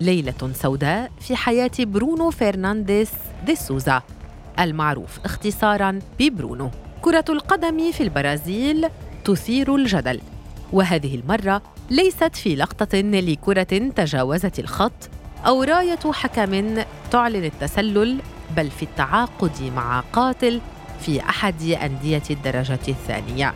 ليلة سوداء في حياة برونو فرنانديز دي سوزا المعروف اختصارا ببرونو. كرة القدم في البرازيل تثير الجدل وهذه المرة ليست في لقطة لكرة تجاوزت الخط أو راية حكم تعلن التسلل بل في التعاقد مع قاتل في أحد أندية الدرجة الثانية.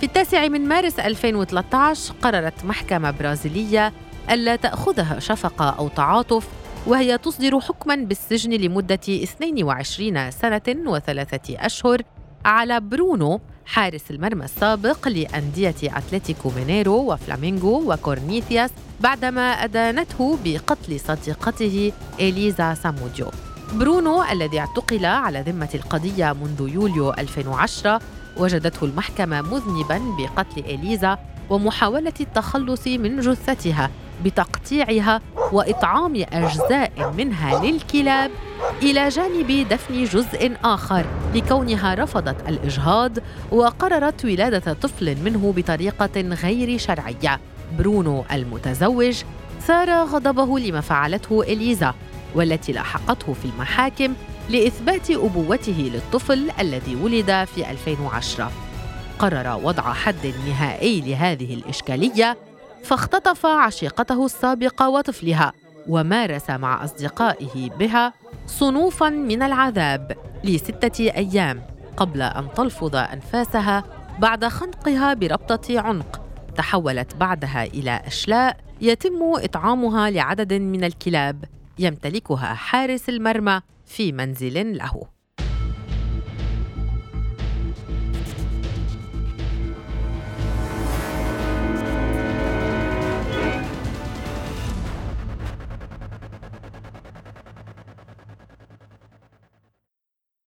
في التاسع من مارس 2013 قررت محكمة برازيلية ألا تأخذها شفقة أو تعاطف وهي تصدر حكما بالسجن لمدة 22 سنة وثلاثة أشهر على برونو حارس المرمى السابق لأندية أتلتيكو مينيرو وفلامينغو وكورنيثياس بعدما أدانته بقتل صديقته إليزا ساموديو. برونو الذي اعتقل على ذمة القضية منذ يوليو 2010 وجدته المحكمة مذنبا بقتل إليزا ومحاولة التخلص من جثتها. بتقطيعها وإطعام أجزاء منها للكلاب إلى جانب دفن جزء آخر لكونها رفضت الإجهاض وقررت ولادة طفل منه بطريقة غير شرعية. برونو المتزوج ثار غضبه لما فعلته إليزا والتي لاحقته في المحاكم لإثبات أبوته للطفل الذي ولد في 2010 قرر وضع حد نهائي لهذه الإشكالية فاختطف عشيقته السابقة وطفلها ومارس مع أصدقائه بها صنوفا من العذاب لستة أيام قبل أن تلفظ أنفاسها بعد خنقها بربطة عنق تحولت بعدها إلى أشلاء يتم إطعامها لعدد من الكلاب يمتلكها حارس المرمى في منزل له.